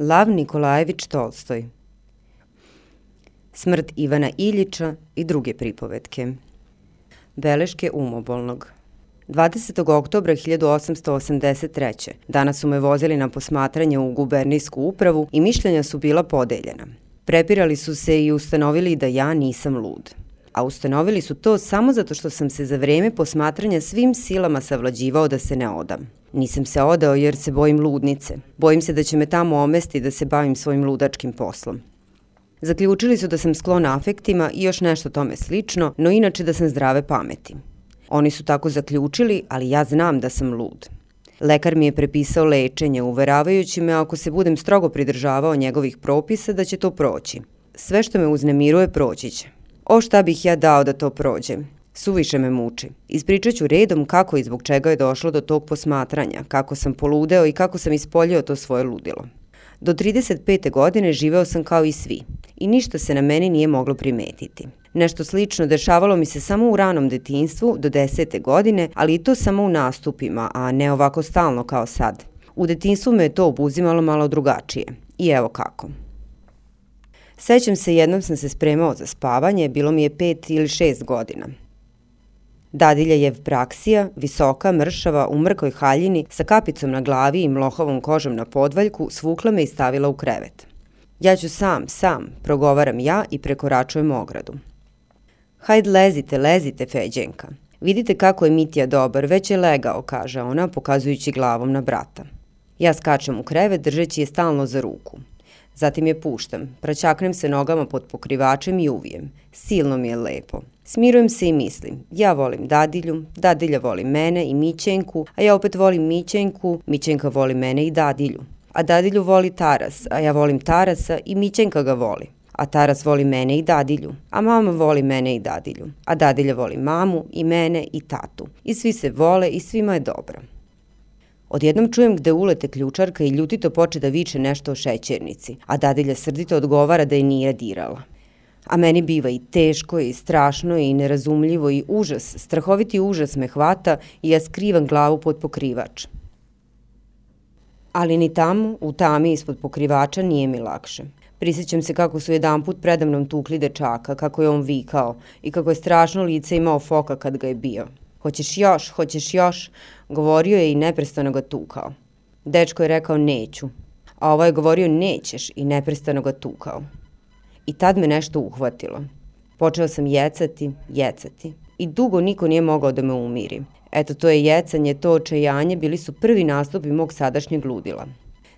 Lav Nikolajević Tolstoj Smrt Ivana Iljiča i druge pripovetke Beleške umobolnog 20. oktobra 1883. Danas su me vozili na posmatranje u gubernijsku upravu i mišljenja su bila podeljena. Prepirali su se i ustanovili da ja nisam lud. A ustanovili su to samo zato što sam se za vreme posmatranja svim silama savlađivao da se ne odam. Nisam se odao jer se bojim ludnice. Bojim se da će me tamo omesti da se bavim svojim ludačkim poslom. Zaključili su da sam sklon afektima i još nešto tome slično, no inače da sam zdrave pameti. Oni su tako zaključili, ali ja znam da sam lud. Lekar mi je prepisao lečenje, uveravajući me ako se budem strogo pridržavao njegovih propisa da će to proći. Sve što me uznemiruje proći će. O šta bih ja dao da to prođe? Suviše me muči. Ispričat ću redom kako i zbog čega je došlo do tog posmatranja, kako sam poludeo i kako sam ispoljio to svoje ludilo. Do 35. godine živeo sam kao i svi i ništa se na meni nije moglo primetiti. Nešto slično dešavalo mi se samo u ranom detinstvu do 10. godine, ali i to samo u nastupima, a ne ovako stalno kao sad. U detinstvu me je to obuzimalo malo drugačije. I evo kako. Sećam se jednom sam se spremao za spavanje, bilo mi je pet ili šest godina. Dadilja Jevpraksija, visoka, mršava, u mrkoj haljini, sa kapicom na glavi i mlohovom kožom na podvaljku, svukla me i stavila u krevet. Ja ću sam, sam, progovaram ja i prekoračujem ogradu. Hajd lezite, lezite, Feđenka. Vidite kako je Mitija dobar, već je legao, kaže ona, pokazujući glavom na brata. Ja skačem u krevet, držeći je stalno za ruku. Zatim je puštam, praćaknem se nogama pod pokrivačem i uvijem. Silno mi je lepo. Smirujem se i mislim, ja volim dadilju, dadilja voli mene i Mićenku, a ja opet volim Mićenku, Mićenka voli mene i dadilju. A dadilju voli Taras, a ja volim Tarasa i Mićenka ga voli. A Taras voli mene i dadilju, a mama voli mene i dadilju. A dadilja voli mamu i mene i tatu. I svi se vole i svima je dobro. Odjednom čujem gde ulete ključarka i ljutito poče da viče nešto o šećernici, a dadilja srdito odgovara da je nije dirala. A meni biva i teško i strašno i nerazumljivo i užas, strahoviti užas me hvata i ja skrivam glavu pod pokrivač. Ali ni tamo, u tami ispod pokrivača nije mi lakše. Prisjećam se kako su jedan put predamnom tukli dečaka, kako je on vikao i kako je strašno lice imao foka kad ga je bio. Hoćeš još, hoćeš još, govorio je i neprestano ga tukao. Dečko je rekao neću, a ovo je govorio nećeš i neprestano ga tukao. I tad me nešto uhvatilo. Počeo sam jecati, jecati. I dugo niko nije mogao da me umiri. Eto, to je jecanje, to očajanje bili su prvi nastupi mog sadašnjeg ludila.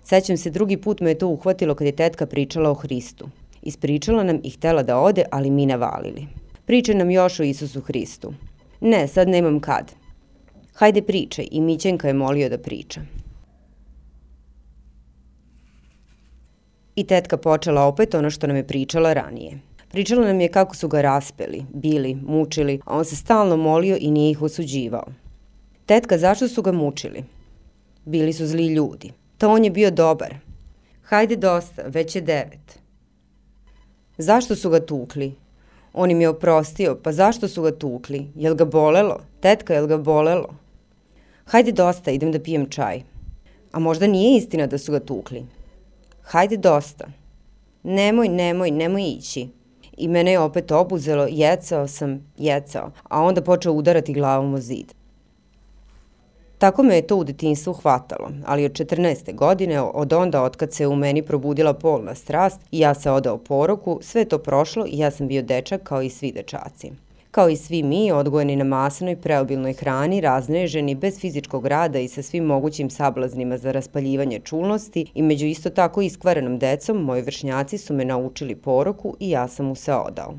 Sećam se, drugi put me je to uhvatilo kad je tetka pričala o Hristu. Ispričala nam i htela da ode, ali mi navalili. Priča nam još o Isusu Hristu. Ne, sad nemam kad. Hajde pričaj i Mićenka je molio da priča. I tetka počela opet ono što nam je pričala ranije. Pričala nam je kako su ga raspeli, bili, mučili, a on se stalno molio i nije ih osuđivao. Tetka, zašto su ga mučili? Bili su zli ljudi. To on je bio dobar. Hajde dosta, već je devet. Zašto su ga tukli? On im je oprostio, pa zašto su ga tukli? Jel ga bolelo? Tetka, jel ga bolelo? Hajde dosta, idem da pijem čaj. A možda nije istina da su ga tukli. Hajde dosta. Nemoj, nemoj, nemoj ići. I mene je opet obuzelo, jecao sam, jecao, a onda počeo udarati glavom o zid. Tako me je to u detinstvu hvatalo, ali od 14. godine, od onda otkad se u meni probudila polna strast i ja se odao poroku, sve to prošlo i ja sam bio dečak kao i svi dečaci. Kao i svi mi, odgojeni na masnoj, preobilnoj hrani, razneženi, bez fizičkog rada i sa svim mogućim sablaznima za raspaljivanje čulnosti i među isto tako iskvarenom decom, moji vršnjaci su me naučili poroku i ja sam mu se odao.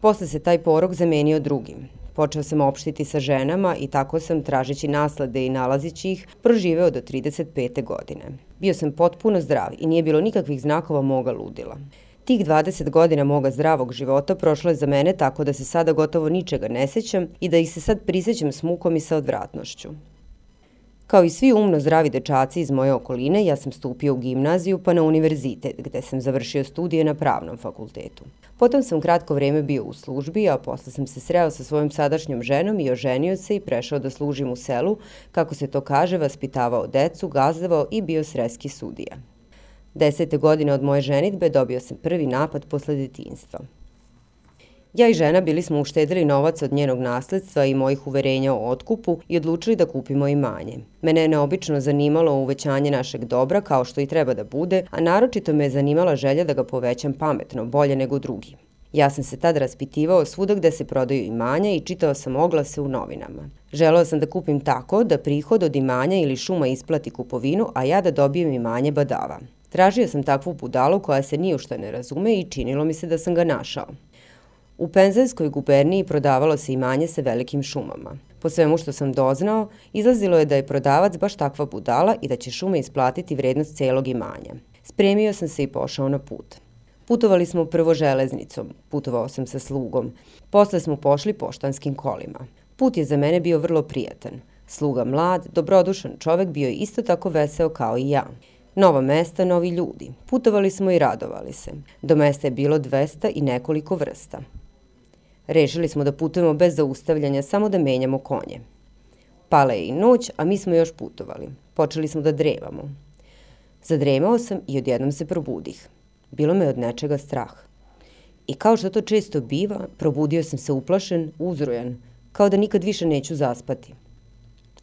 Posle se taj porok zamenio drugim. Počeo sam opštiti sa ženama i tako sam, tražeći naslade i nalazići ih, proživeo do 35. godine. Bio sam potpuno zdrav i nije bilo nikakvih znakova moga ludila. Tih 20 godina moga zdravog života prošlo je za mene tako da se sada gotovo ničega ne sećam i da ih se sad prisećam s mukom i sa odvratnošću. Kao i svi umno zdravi dečaci iz moje okoline, ja sam stupio u gimnaziju pa na univerzitet, gde sam završio studije na pravnom fakultetu. Potom sam kratko vreme bio u službi, a posle sam se sreo sa svojom sadašnjom ženom i oženio se i prešao da služim u selu, kako se to kaže, vaspitavao decu, gazdavao i bio sreski sudija. Desete godine od moje ženitbe dobio sam prvi napad posle detinstva. Ja i žena bili smo uštedili novac od njenog nasledstva i mojih uverenja o otkupu i odlučili da kupimo imanje. Mene je neobično zanimalo uvećanje našeg dobra kao što i treba da bude, a naročito me je zanimala želja da ga povećam pametno, bolje nego drugi. Ja sam se tad raspitivao svuda gde se prodaju imanja i čitao sam oglase u novinama. Želeo sam da kupim tako da prihod od imanja ili šuma isplati kupovinu, a ja da dobijem imanje badava. Tražio sam takvu budalu koja se ni u što ne razume i činilo mi se da sam ga našao. U Penzajskoj guberniji prodavalo se imanje sa velikim šumama. Po svemu što sam doznao, izlazilo je da je prodavac baš takva budala i da će šume isplatiti vrednost celog imanja. Spremio sam se i pošao na put. Putovali smo prvo železnicom, putovao sam sa slugom. Posle smo pošli poštanskim kolima. Put je za mene bio vrlo prijatan. Sluga mlad, dobrodušan čovek bio je isto tako veseo kao i ja. Nova mesta, novi ljudi. Putovali smo i radovali se. Do mesta je bilo 200 i nekoliko vrsta. Rešili smo da putujemo bez zaustavljanja, samo da menjamo konje. Pala je i noć, a mi smo još putovali. Počeli smo da drevamo. Zadremao sam i odjednom se probudih. Bilo me od nečega strah. I kao što to često biva, probudio sam se uplašen, uzrojan, kao da nikad više neću zaspati.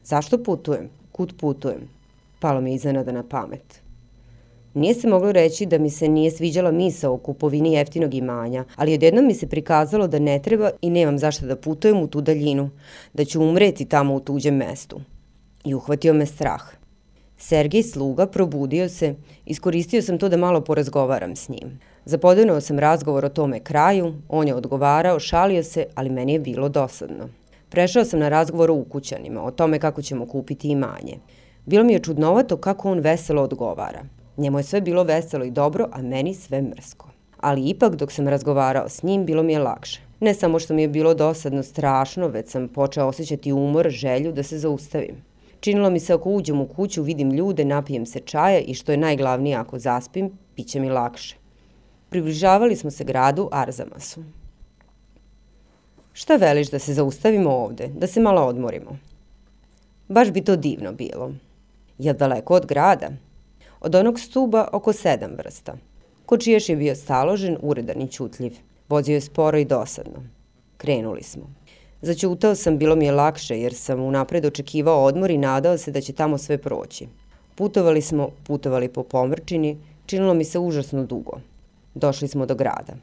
Zašto putujem? Kud putujem? Palo mi iznenada na pamet. Nije se moglo reći da mi se nije sviđala misa o kupovini jeftinog imanja, ali odjednom mi se prikazalo da ne treba i nemam zašto da putujem u tu daljinu, da ću umreti tamo u tuđem mestu. I uhvatio me strah. Sergej sluga probudio se, iskoristio sam to da malo porazgovaram s njim. Zapodenuo sam razgovor o tome kraju, on je odgovarao, šalio se, ali meni je bilo dosadno. Prešao sam na razgovor o ukućanima, o tome kako ćemo kupiti imanje. Bilo mi je čudnovato kako on veselo odgovara. Njemu je sve bilo veselo i dobro, a meni sve mrsko. Ali ipak dok sam razgovarao s njim bilo mi je lakše. Ne samo što mi je bilo dosadno strašno, već sam počeo osjećati umor, želju da se zaustavim. Činilo mi se ako uđem u kuću, vidim ljude, napijem se čaja i što je najglavnije ako zaspim, piće mi lakše. Približavali smo se gradu Arzamasu. Šta veliš da se zaustavimo ovde, da se malo odmorimo? Baš bi to divno bilo. Je daleko od grada? Od onog stuba oko sedam vrsta. Kočiješ je bio staložen, uredan i čutljiv. Vozio je sporo i dosadno. Krenuli smo. Začutao sam, bilo mi je lakše jer sam unapred očekivao odmor i nadao se da će tamo sve proći. Putovali smo, putovali po pomrčini, činilo mi se užasno dugo. Došli smo do grada.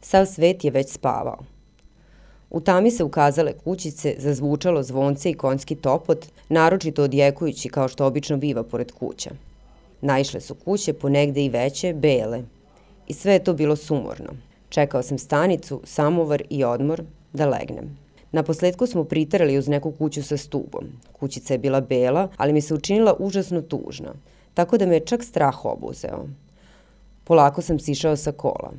Sav svet je već spavao. U tami se ukazale kućice, zazvučalo zvonce i konjski topot, naročito odjekujući kao što obično biva pored kuća. Naišle su kuće, ponegde i veće, bele. I sve je to bilo sumorno. Čekao sam stanicu, samovar i odmor da legnem. Na posledku smo pritarali uz neku kuću sa stubom. Kućica je bila bela, ali mi se učinila užasno tužna, tako da me je čak strah obuzeo. Polako sam sišao sa kola.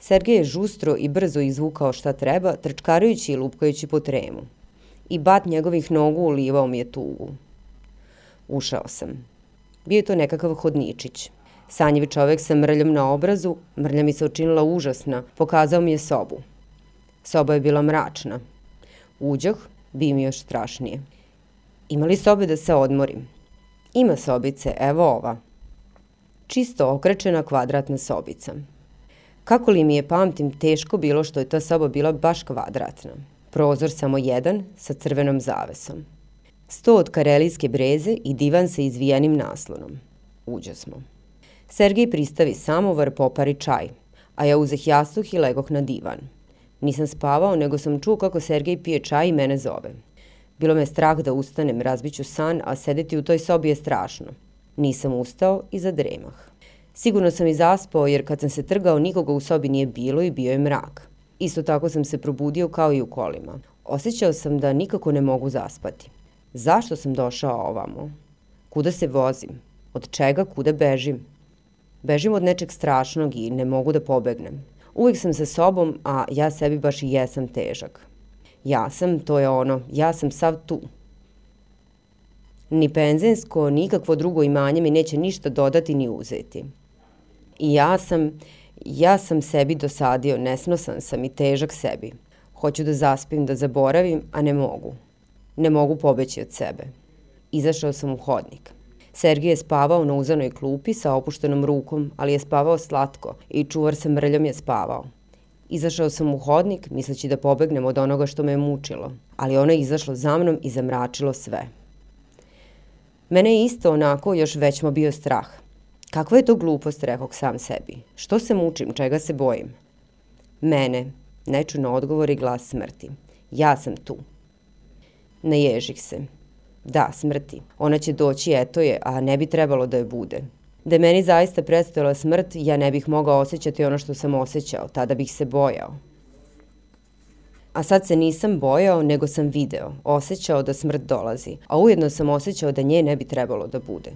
Sergej je žustro i brzo izvukao šta treba, trčkarajući i lupkajući po tremu. I bat njegovih nogu ulivao mi je tugu. Ušao sam. Bio je to nekakav hodničić. Sanjivi čovek sa mrljom na obrazu, mrlja mi se učinila užasna, pokazao mi je sobu. Soba je bila mračna. Uđoh, bi mi još strašnije. Ima li sobe da se odmorim? Ima sobice, evo ova. Čisto okrečena kvadratna sobica. Kako li mi je pamtim teško bilo što je ta soba bila baš kvadratna. Prozor samo jedan sa crvenom zavesom. Sto od karelijske breze i divan sa izvijenim naslonom. Uđo smo. Sergej pristavi samovar, popari čaj, a ja uzeh jastuh i legoh na divan. Nisam spavao, nego sam čuo kako Sergej pije čaj i mene zove. Bilo me strah da ustanem, razbiću san, a sedeti u toj sobi je strašno. Nisam ustao i zadremah. Sigurno sam i zaspao jer kad sam se trgao nikoga u sobi nije bilo i bio je mrak. Isto tako sam se probudio kao i u kolima. Osećao sam da nikako ne mogu zaspati. Zašto sam došao ovamo? Kuda se vozim? Od čega kuda bežim? Bežim od nečeg strašnog i ne mogu da pobegnem. Uvijek sam sa sobom, a ja sebi baš i jesam težak. Ja sam, to je ono, ja sam sav tu. Ni penzensko, nikakvo drugo imanje mi neće ništa dodati ni uzeti. I ja sam, ja sam sebi dosadio, nesnosan sam i težak sebi. Hoću da zaspim, da zaboravim, a ne mogu. Ne mogu pobeći od sebe. Izašao sam u hodnik. Sergij je spavao na uzanoj klupi sa opuštenom rukom, ali je spavao slatko i čuvar sa mrljom je spavao. Izašao sam u hodnik, misleći da pobegnem od onoga što me je mučilo, ali ono je izašlo za mnom i zamračilo sve. Mene je isto onako još većmo bio strah. Kakva je to glupost, rekog sam sebi. Što se mučim, čega se bojim? Mene, nečuno odgovor i glas smrti. Ja sam tu. Ne ježih se. Da, smrti. Ona će doći, eto je, a ne bi trebalo da je bude. Da meni zaista predstavila smrt, ja ne bih mogao osjećati ono što sam osjećao, tada bih se bojao. A sad se nisam bojao, nego sam video, osjećao da smrt dolazi, a ujedno sam osjećao da nje ne bi trebalo da bude.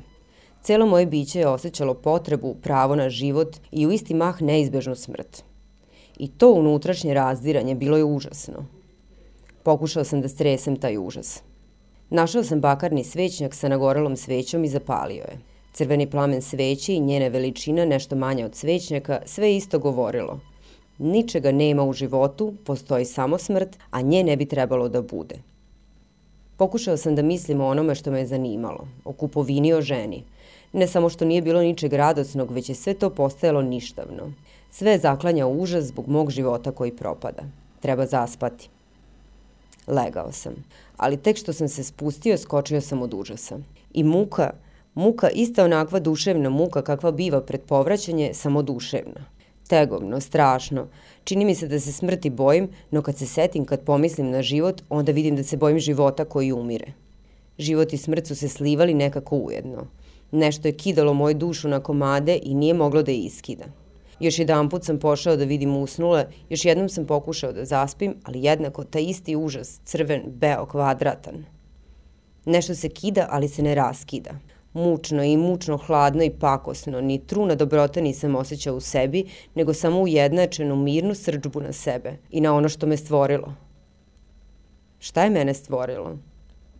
Celo moje biće je osjećalo potrebu, pravo na život i u isti mah neizbežnu smrt. I to unutrašnje razdiranje bilo je užasno. Pokušao sam da stresem taj užas. Našao sam bakarni svećnjak sa nagorelom svećom i zapalio je. Crveni plamen sveće i njene veličina, nešto manja od svećnjaka, sve isto govorilo. Ničega nema u životu, postoji samo smrt, a nje ne bi trebalo da bude. Pokušao sam da mislim o onome što me je zanimalo, o kupovini o ženi. Ne samo što nije bilo ničeg radosnog, već je sve to postajalo ništavno. Sve zaklanja užas zbog mog života koji propada. Treba zaspati. Legao sam, ali tek što sam se spustio, skočio sam od užasa. I muka, muka ista onakva duševna muka kakva biva pred povraćanje, samo duševna. Tegovno, strašno. Čini mi se da se smrti bojim, no kad se setim, kad pomislim na život, onda vidim da se bojim života koji umire. Život i smrt su se slivali nekako ujedno. Nešto je kidalo moju dušu na komade i nije moglo da je iskida. Još jedan put sam pošao da vidim usnule, još jednom sam pokušao da zaspim, ali jednako taj isti užas, crven, beo, kvadratan. Nešto se kida, ali se ne raskida. Mučno i mučno hladno i pakosno, ni truna dobrota nisam osjećao u sebi, nego samo ujednačenu mirnu srđbu na sebe i na ono što me stvorilo. Šta je mene stvorilo?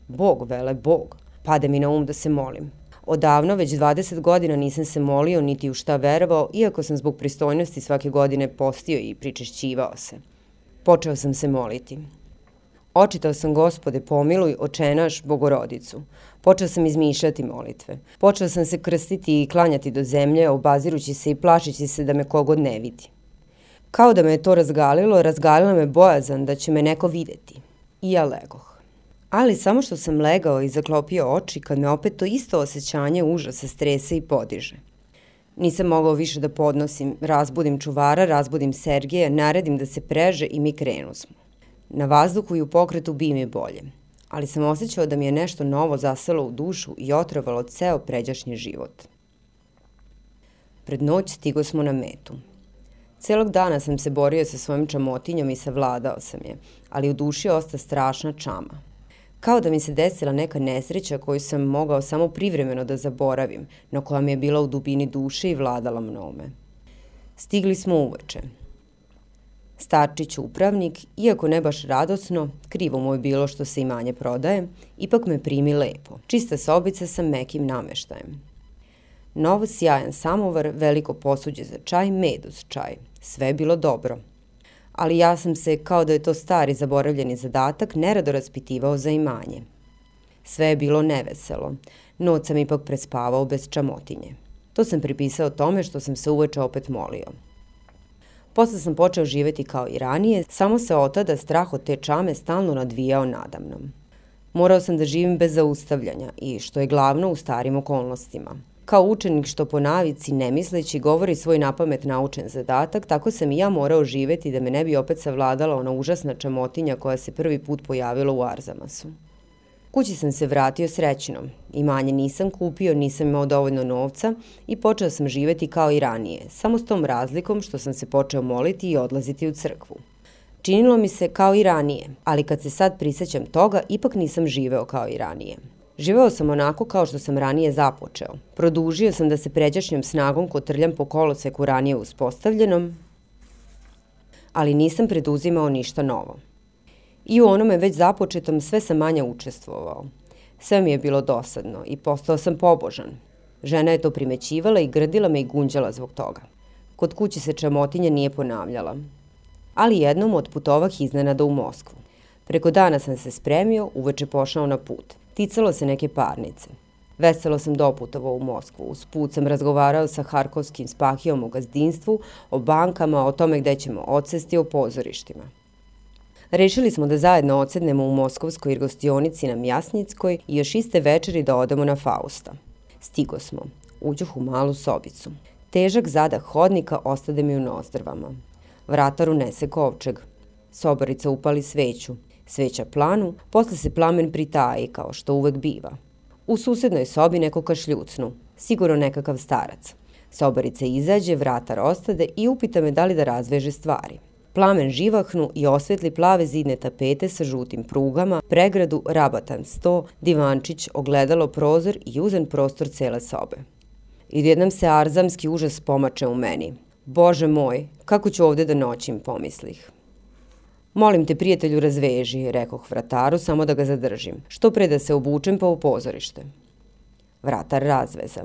Bog, vele, Bog. Pade mi na um da se molim. Odavno, već 20 godina nisam se molio niti u šta verovao, iako sam zbog pristojnosti svake godine postio i pričešćivao se. Počeo sam se moliti. Očitao sam gospode pomiluj, očenaš, bogorodicu. Počeo sam izmišljati molitve. Počeo sam se krstiti i klanjati do zemlje, obazirući se i plašići se da me kogod ne vidi. Kao da me je to razgalilo, razgalila me bojazan da će me neko videti. I ja legoh. Ali samo što sam legao i zaklopio oči kad me opet to isto osjećanje užasa strese i podiže. Nisam mogao više da podnosim, razbudim čuvara, razbudim Sergeja, naredim da se preže i mi krenu smo. Na vazduhu i u pokretu bi mi bolje, ali sam osjećao da mi je nešto novo zaselo u dušu i otrovalo ceo pređašnji život. Pred noć stigo smo na metu. Celog dana sam se borio sa svojim čamotinjom i savladao sam je, ali u duši osta strašna čama. Kao da mi se desila neka nesreća koju sam mogao samo privremeno da zaboravim, no koja mi je bila u dubini duše i vladala mnome. Stigli smo uveče. Starčić upravnik, iako ne baš radosno, krivo mu je bilo što se imanje prodaje, ipak me primi lepo. Čista sobica sa mekim nameštajem. Nov sjajan samovar, veliko posuđe za čaj, med uz čaj. Sve je bilo dobro ali ja sam se, kao da je to stari zaboravljeni zadatak, nerado raspitivao za imanje. Sve je bilo neveselo. Noć sam ipak prespavao bez čamotinje. To sam pripisao tome što sam se uveče opet molio. Posle sam počeo živeti kao i ranije, samo se od tada strah od te čame stalno nadvijao nadamnom. Morao sam da živim bez zaustavljanja i, što je glavno, u starim okolnostima – Kao učenik što po navici ne misleći govori svoj napamet naučen zadatak, tako sam i ja morao živeti da me ne bi opet savladala ona užasna čamotinja koja se prvi put pojavila u Arzamasu. Kući sam se vratio srećno. Imanje nisam kupio, nisam imao dovoljno novca i počeo sam živeti kao i ranije, samo s tom razlikom što sam se počeo moliti i odlaziti u crkvu. Činilo mi se kao i ranije, ali kad se sad prisećam toga, ipak nisam živeo kao i ranije. Živeo sam onako kao što sam ranije započeo. Produžio sam da se pređašnjom snagom kotrljam po koloseku ranije uspostavljenom, ali nisam preduzimao ništa novo. I u onome već započetom sve sam manje učestvovao. Sve mi je bilo dosadno i postao sam pobožan. Žena je to primećivala i grdila me i gunđala zbog toga. Kod kući se čamotinja nije ponavljala. Ali jednom otputovah iznenada u Moskvu. Preko dana sam se spremio, uveče pošao na put – Ticalo se neke parnice. Veselo sam doputovao u Moskvu. Uz put sam razgovarao sa Harkovskim spahijom o gazdinstvu, o bankama, o tome gde ćemo odsesti, o pozorištima. Rešili smo da zajedno odsednemo u Moskovskoj gostionici na Mjasnickoj i još iste večeri da odemo na Fausta. Stigo smo. Uđoh u malu sobicu. Težak zadah hodnika ostade mi u nozdrvama. Vratar unese kovčeg. Sobarica upali sveću. Sveća planu, posle se plamen pritaji, kao što uvek biva. U susednoj sobi neko kašljucnu, sigurno nekakav starac. Sobarica izađe, vratar ostade i upita me da li da razveže stvari. Plamen živahnu i osvetli plave zidne tapete sa žutim prugama, pregradu, rabatan sto, divančić, ogledalo, prozor i uzen prostor cele sobe. I jednom se arzamski užas pomače u meni. Bože moj, kako ću ovde da noćim, pomislih. Molim te, prijatelju, razveži, rekoh vrataru, samo da ga zadržim. Što pre da se obučem pa u pozorište. Vratar razveza.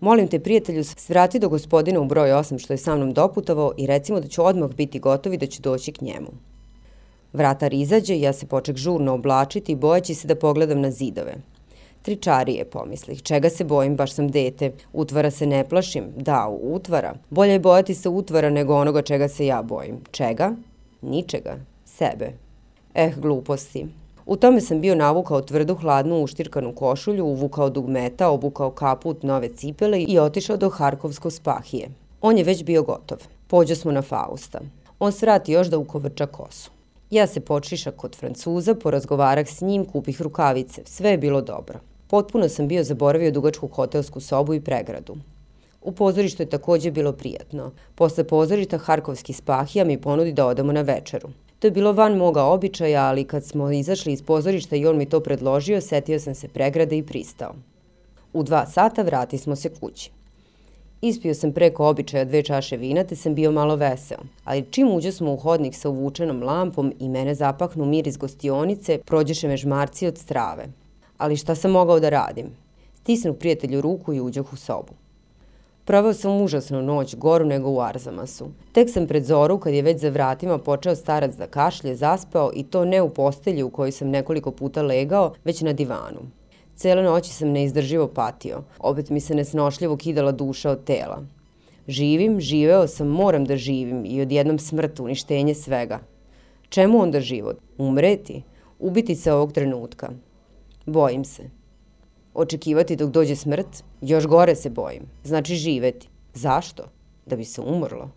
Molim te, prijatelju, svrati do gospodina u broj 8 što je sa mnom doputovao i recimo da ću odmah biti gotov i da ću doći k njemu. Vratar izađe, ja se poček žurno oblačiti, bojaći se da pogledam na zidove. Tričarije, pomislih. Čega se bojim, baš sam dete. Utvara se ne plašim. Da, utvara. Bolje je bojati se utvara nego onoga čega se ja bojim. Čega? Ničega sebe. Eh, gluposti. U tome sam bio navukao tvrdu hladnu uštirkanu košulju, uvukao dugmeta, obukao kaput nove cipele i otišao do Harkovskog spahije. On je već bio gotov. Pođo smo na Fausta. On svrati još da ukovrča kosu. Ja se počiša kod Francuza, porazgovarah s njim, kupih rukavice. Sve je bilo dobro. Potpuno sam bio zaboravio dugačku hotelsku sobu i pregradu. U pozorištu je takođe bilo prijatno. Posle pozorišta Harkovski spahija mi ponudi da odemo na večeru. To je bilo van moga običaja, ali kad smo izašli iz pozorišta i on mi to predložio, setio sam se pregrade i pristao. U dva sata vrati smo se kući. Ispio sam preko običaja dve čaše vina, te sam bio malo veseo. Ali čim uđe smo u hodnik sa uvučenom lampom i mene zapahnu mir iz gostionice, prođeše me žmarci od strave. Ali šta sam mogao da radim? Stisnu prijatelju ruku i uđoh u sobu. Proveo sam užasnu noć, goru nego u Arzamasu. Tek sam pred zoru, kad je već za vratima počeo starac da kašlje, zaspao i to ne u postelji u kojoj sam nekoliko puta legao, već na divanu. Cele noći sam neizdrživo patio. Opet mi se nesnošljivo kidala duša od tela. Živim, živeo sam, moram da živim i odjednom smrt, uništenje svega. Čemu onda život? Umreti? Ubiti se ovog trenutka? Bojim se. Očekivati dok dođe smrt? Još gore se bojim. Znači živeti. Zašto? Da bi se umrlo.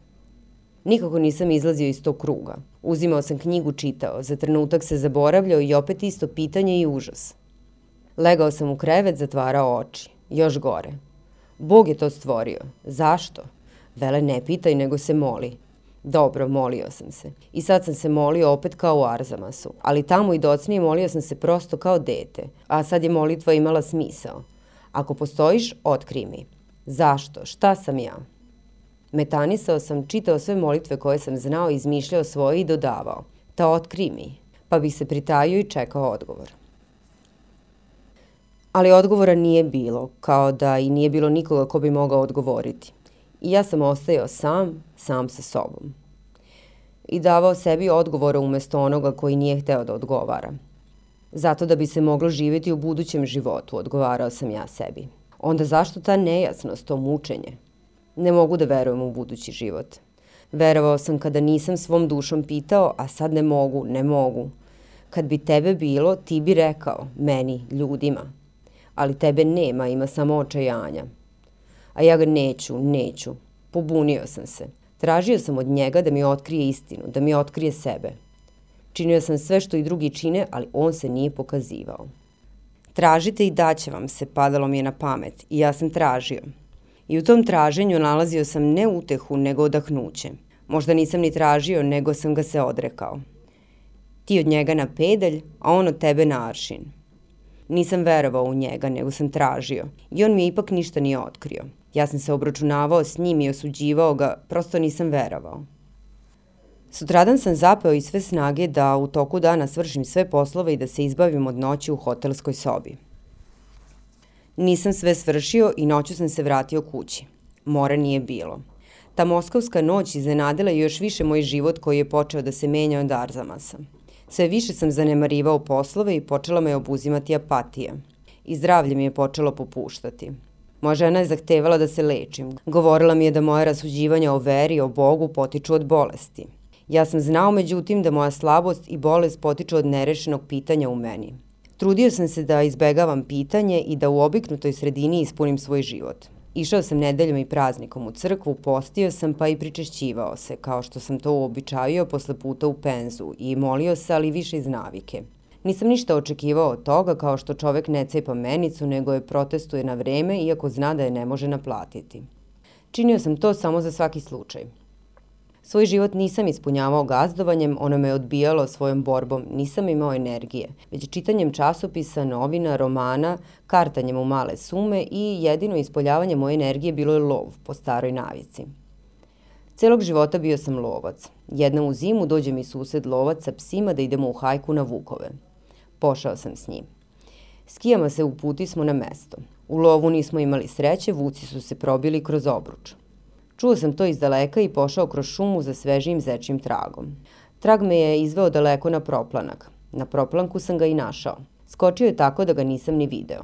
Nikako nisam izlazio iz tog kruga. Uzimao sam knjigu, čitao. Za trenutak se zaboravljao i opet isto pitanje i užas. Legao sam u krevet, zatvarao oči. Još gore. Bog je to stvorio. Zašto? Vele ne pitaj, nego se moli. Dobro, molio sam se. I sad sam se molio opet kao u Arzamasu. Ali tamo i docnije molio sam se prosto kao dete. A sad je molitva imala smisao. Ako postojiš, otkri mi. Zašto? Šta sam ja? Metanisao sam, čitao sve molitve koje sam znao, izmišljao svoje i dodavao. Ta otkri mi. Pa bih se pritajio i čekao odgovor. Ali odgovora nije bilo, kao da i nije bilo nikoga ko bi mogao odgovoriti. I ja sam ostajao sam, sam sa sobom. I davao sebi odgovore umesto onoga koji nije hteo da odgovara. Zato da bi se moglo živjeti u budućem životu, odgovarao sam ja sebi. Onda zašto ta nejasnost, to mučenje? Ne mogu da verujem u budući život. Verovao sam kada nisam svom dušom pitao, a sad ne mogu, ne mogu. Kad bi tebe bilo, ti bi rekao, meni, ljudima. Ali tebe nema, ima samo očajanja a ja ga neću, neću. Pobunio sam se. Tražio sam od njega da mi otkrije istinu, da mi otkrije sebe. Činio sam sve što i drugi čine, ali on se nije pokazivao. Tražite i daće vam se, padalo mi je na pamet, i ja sam tražio. I u tom traženju nalazio sam ne utehu, nego odahnuće. Možda nisam ni tražio, nego sam ga se odrekao. Ti od njega na pedalj, a on od tebe na aršin. Nisam verovao u njega, nego sam tražio. I on mi ipak ništa nije otkrio. Ja sam se obračunavao s njim i osuđivao ga, prosto nisam verovao. Sutradan sam zapeo i sve snage da u toku dana svršim sve poslove i da se izbavim od noći u hotelskoj sobi. Nisam sve svršio i noću sam se vratio kući. Mora nije bilo. Ta moskovska noć iznenadila je još više moj život koji je počeo da se menja od Arzamasa. Sve više sam zanemarivao poslove i počela me obuzimati apatija – i zdravlje mi je počelo popuštati. Moja žena je zahtevala da se lečim. Govorila mi je da moje rasuđivanja o veri, o Bogu potiču od bolesti. Ja sam znao međutim da moja slabost i bolest potiču od nerešenog pitanja u meni. Trudio sam se da izbegavam pitanje i da u obiknutoj sredini ispunim svoj život. Išao sam nedeljom i praznikom u crkvu, postio sam pa i pričešćivao se, kao što sam to uobičavio posle puta u penzu i molio se, ali više iz navike. Nisam ništa očekivao od toga kao što čovek ne cepa menicu, nego je protestuje na vreme iako zna da je ne može naplatiti. Činio sam to samo za svaki slučaj. Svoj život nisam ispunjavao gazdovanjem, ono me odbijalo svojom borbom, nisam imao energije, već čitanjem časopisa, novina, romana, kartanjem u male sume i jedino ispoljavanje moje energije bilo je lov po staroj navici. Celog života bio sam lovac. Jednom u zimu dođe mi sused lovac sa psima da idemo u hajku na vukove. Pošao sam s njim. Skijama se uputi smo na mesto. U lovu nismo imali sreće, vuci su se probili kroz obruč. Čuo sam to iz daleka i pošao kroz šumu za svežijim zečim tragom. Trag me je izveo daleko na proplanak. Na proplanku sam ga i našao. Skočio je tako da ga nisam ni video.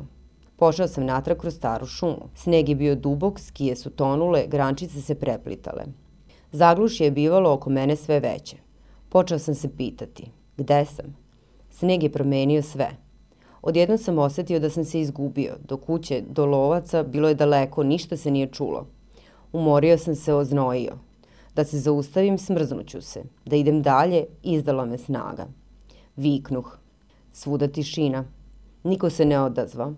Pošao sam natrag kroz staru šumu. Sneg je bio dubok, skije su tonule, grančice se preplitale. Zaglušje je bivalo oko mene sve veće. Počeo sam se pitati, gde sam? Sneg je promenio sve. Odjedno sam osetio da sam se izgubio. Do kuće, do lovaca, bilo je daleko, ništa se nije čulo. Umorio sam se, oznojio. Da se zaustavim, smrznuću se. Da idem dalje, izdala me snaga. Viknuh. Svuda tišina. Niko se ne odazva.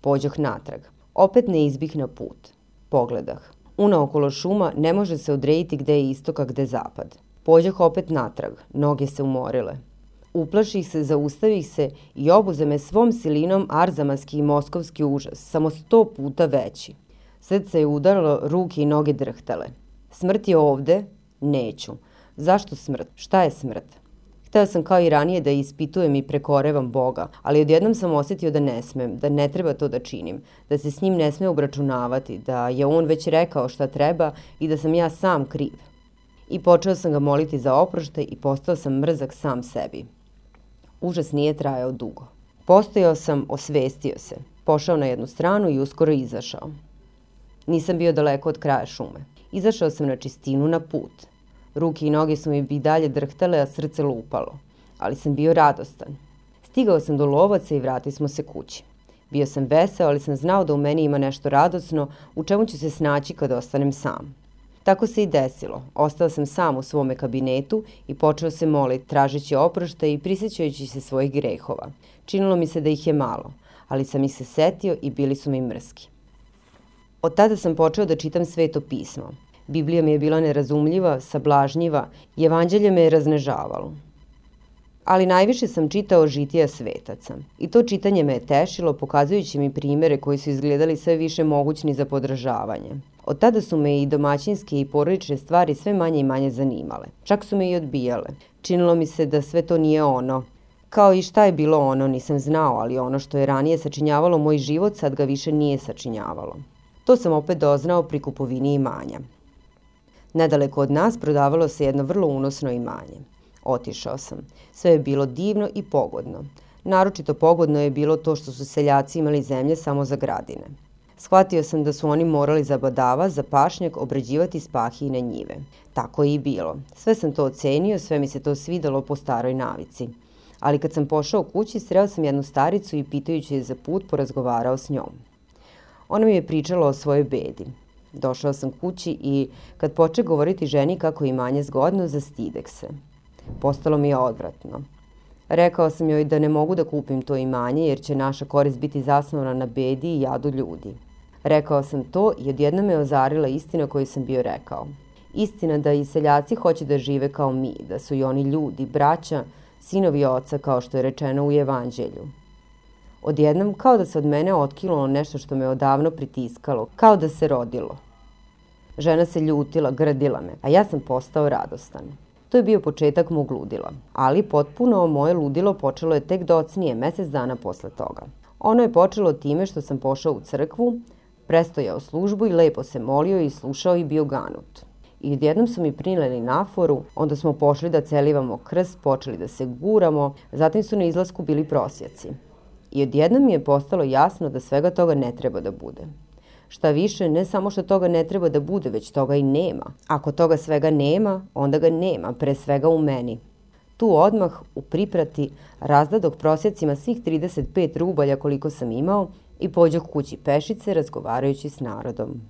Pođoh natrag. Opet ne izbih na put. Pogledah. Una okolo šuma ne može se odrediti gde je istok, a gde zapad. Pođoh opet natrag. Noge se umorile. Uplaših se, zaustavih se i obuze me svom silinom arzamaski i moskovski užas, samo sto puta veći. Srce je udaralo, ruke i noge drhtale. Smrt je ovde? Neću. Zašto smrt? Šta je smrt? Hteo sam kao i ranije da ispitujem i prekorevam Boga, ali odjednom sam osetio da ne smem, da ne treba to da činim, da se s njim ne sme obračunavati, da je on već rekao šta treba i da sam ja sam kriv. I počeo sam ga moliti za oproštaj i postao sam mrzak sam sebi. Užas nije trajao dugo. Postojao sam, osvestio se, pošao na jednu stranu i uskoro izašao. Nisam bio daleko od kraja šume. Izašao sam na čistinu na put. Ruke i noge su mi bi dalje drhtale, a srce lupalo. Ali sam bio radostan. Stigao sam do lovaca i vrati smo se kući. Bio sam veseo, ali sam znao da u meni ima nešto radosno, u čemu ću se snaći kad ostanem sam. Tako se i desilo. Ostao sam sam u svome kabinetu i počeo se moliti, tražeći oprošta i prisjećajući se svojih grehova. Činilo mi se da ih je malo, ali sam ih se setio i bili su mi mrski. Od tada sam počeo da čitam sveto pismo. Biblija mi je bila nerazumljiva, sablažnjiva i evanđelje me je raznežavalo. Ali najviše sam čitao žitija svetaca. I to čitanje me je tešilo, pokazujući mi primere koji su izgledali sve više mogućni za podražavanje. Od tada su me i domaćinske i porodične stvari sve manje i manje zanimale. Čak su me i odbijale. Činilo mi se da sve to nije ono. Kao i šta je bilo ono, nisam znao, ali ono što je ranije sačinjavalo moj život sad ga više nije sačinjavalo. To sam opet doznao pri kupovini imanja. Nedaleko od nas prodavalo se jedno vrlo unosno imanje. Otišao sam. Sve je bilo divno i pogodno. Naročito pogodno je bilo to što su seljaci imali zemlje samo za gradine. Shvatio sam da su oni morali za badava, za pašnjak, obrađivati spahi i na njive. Tako je i bilo. Sve sam to ocenio, sve mi se to svidalo po staroj navici. Ali kad sam pošao kući, sreo sam jednu staricu i pitajući je za put porazgovarao s njom. Ona mi je pričala o svojoj bedi. Došao sam kući i kad poče govoriti ženi kako je imanje zgodno, zastidek se. Postalo mi je odvratno. Rekao sam joj da ne mogu da kupim to imanje jer će naša korist biti zasnovana na bedi i jadu ljudi. Rekao sam to i odjedno me ozarila istina koju sam bio rekao. Istina da i seljaci hoće da žive kao mi, da su i oni ljudi, braća, sinovi oca kao što je rečeno u evanđelju. Odjednom kao da se od mene otkinulo nešto što me odavno pritiskalo, kao da se rodilo. Žena se ljutila, grdila me, a ja sam postao radostan. To je bio početak mog ludila, ali potpuno moje ludilo počelo je tek docnije, mesec dana posle toga. Ono je počelo time što sam pošao u crkvu, prestojao službu i lepo se molio i slušao i bio ganut. I odjednom su mi prineli naforu, onda smo pošli da celivamo krst, počeli da se guramo, zatim su na izlasku bili prosjaci. I odjednom mi je postalo jasno da svega toga ne treba da bude. Šta više, ne samo što toga ne treba da bude, već toga i nema. Ako toga svega nema, onda ga nema, pre svega u meni. Tu odmah, u priprati, razdadog prosjecima svih 35 rubalja koliko sam imao i pođoh kući pešice razgovarajući s narodom.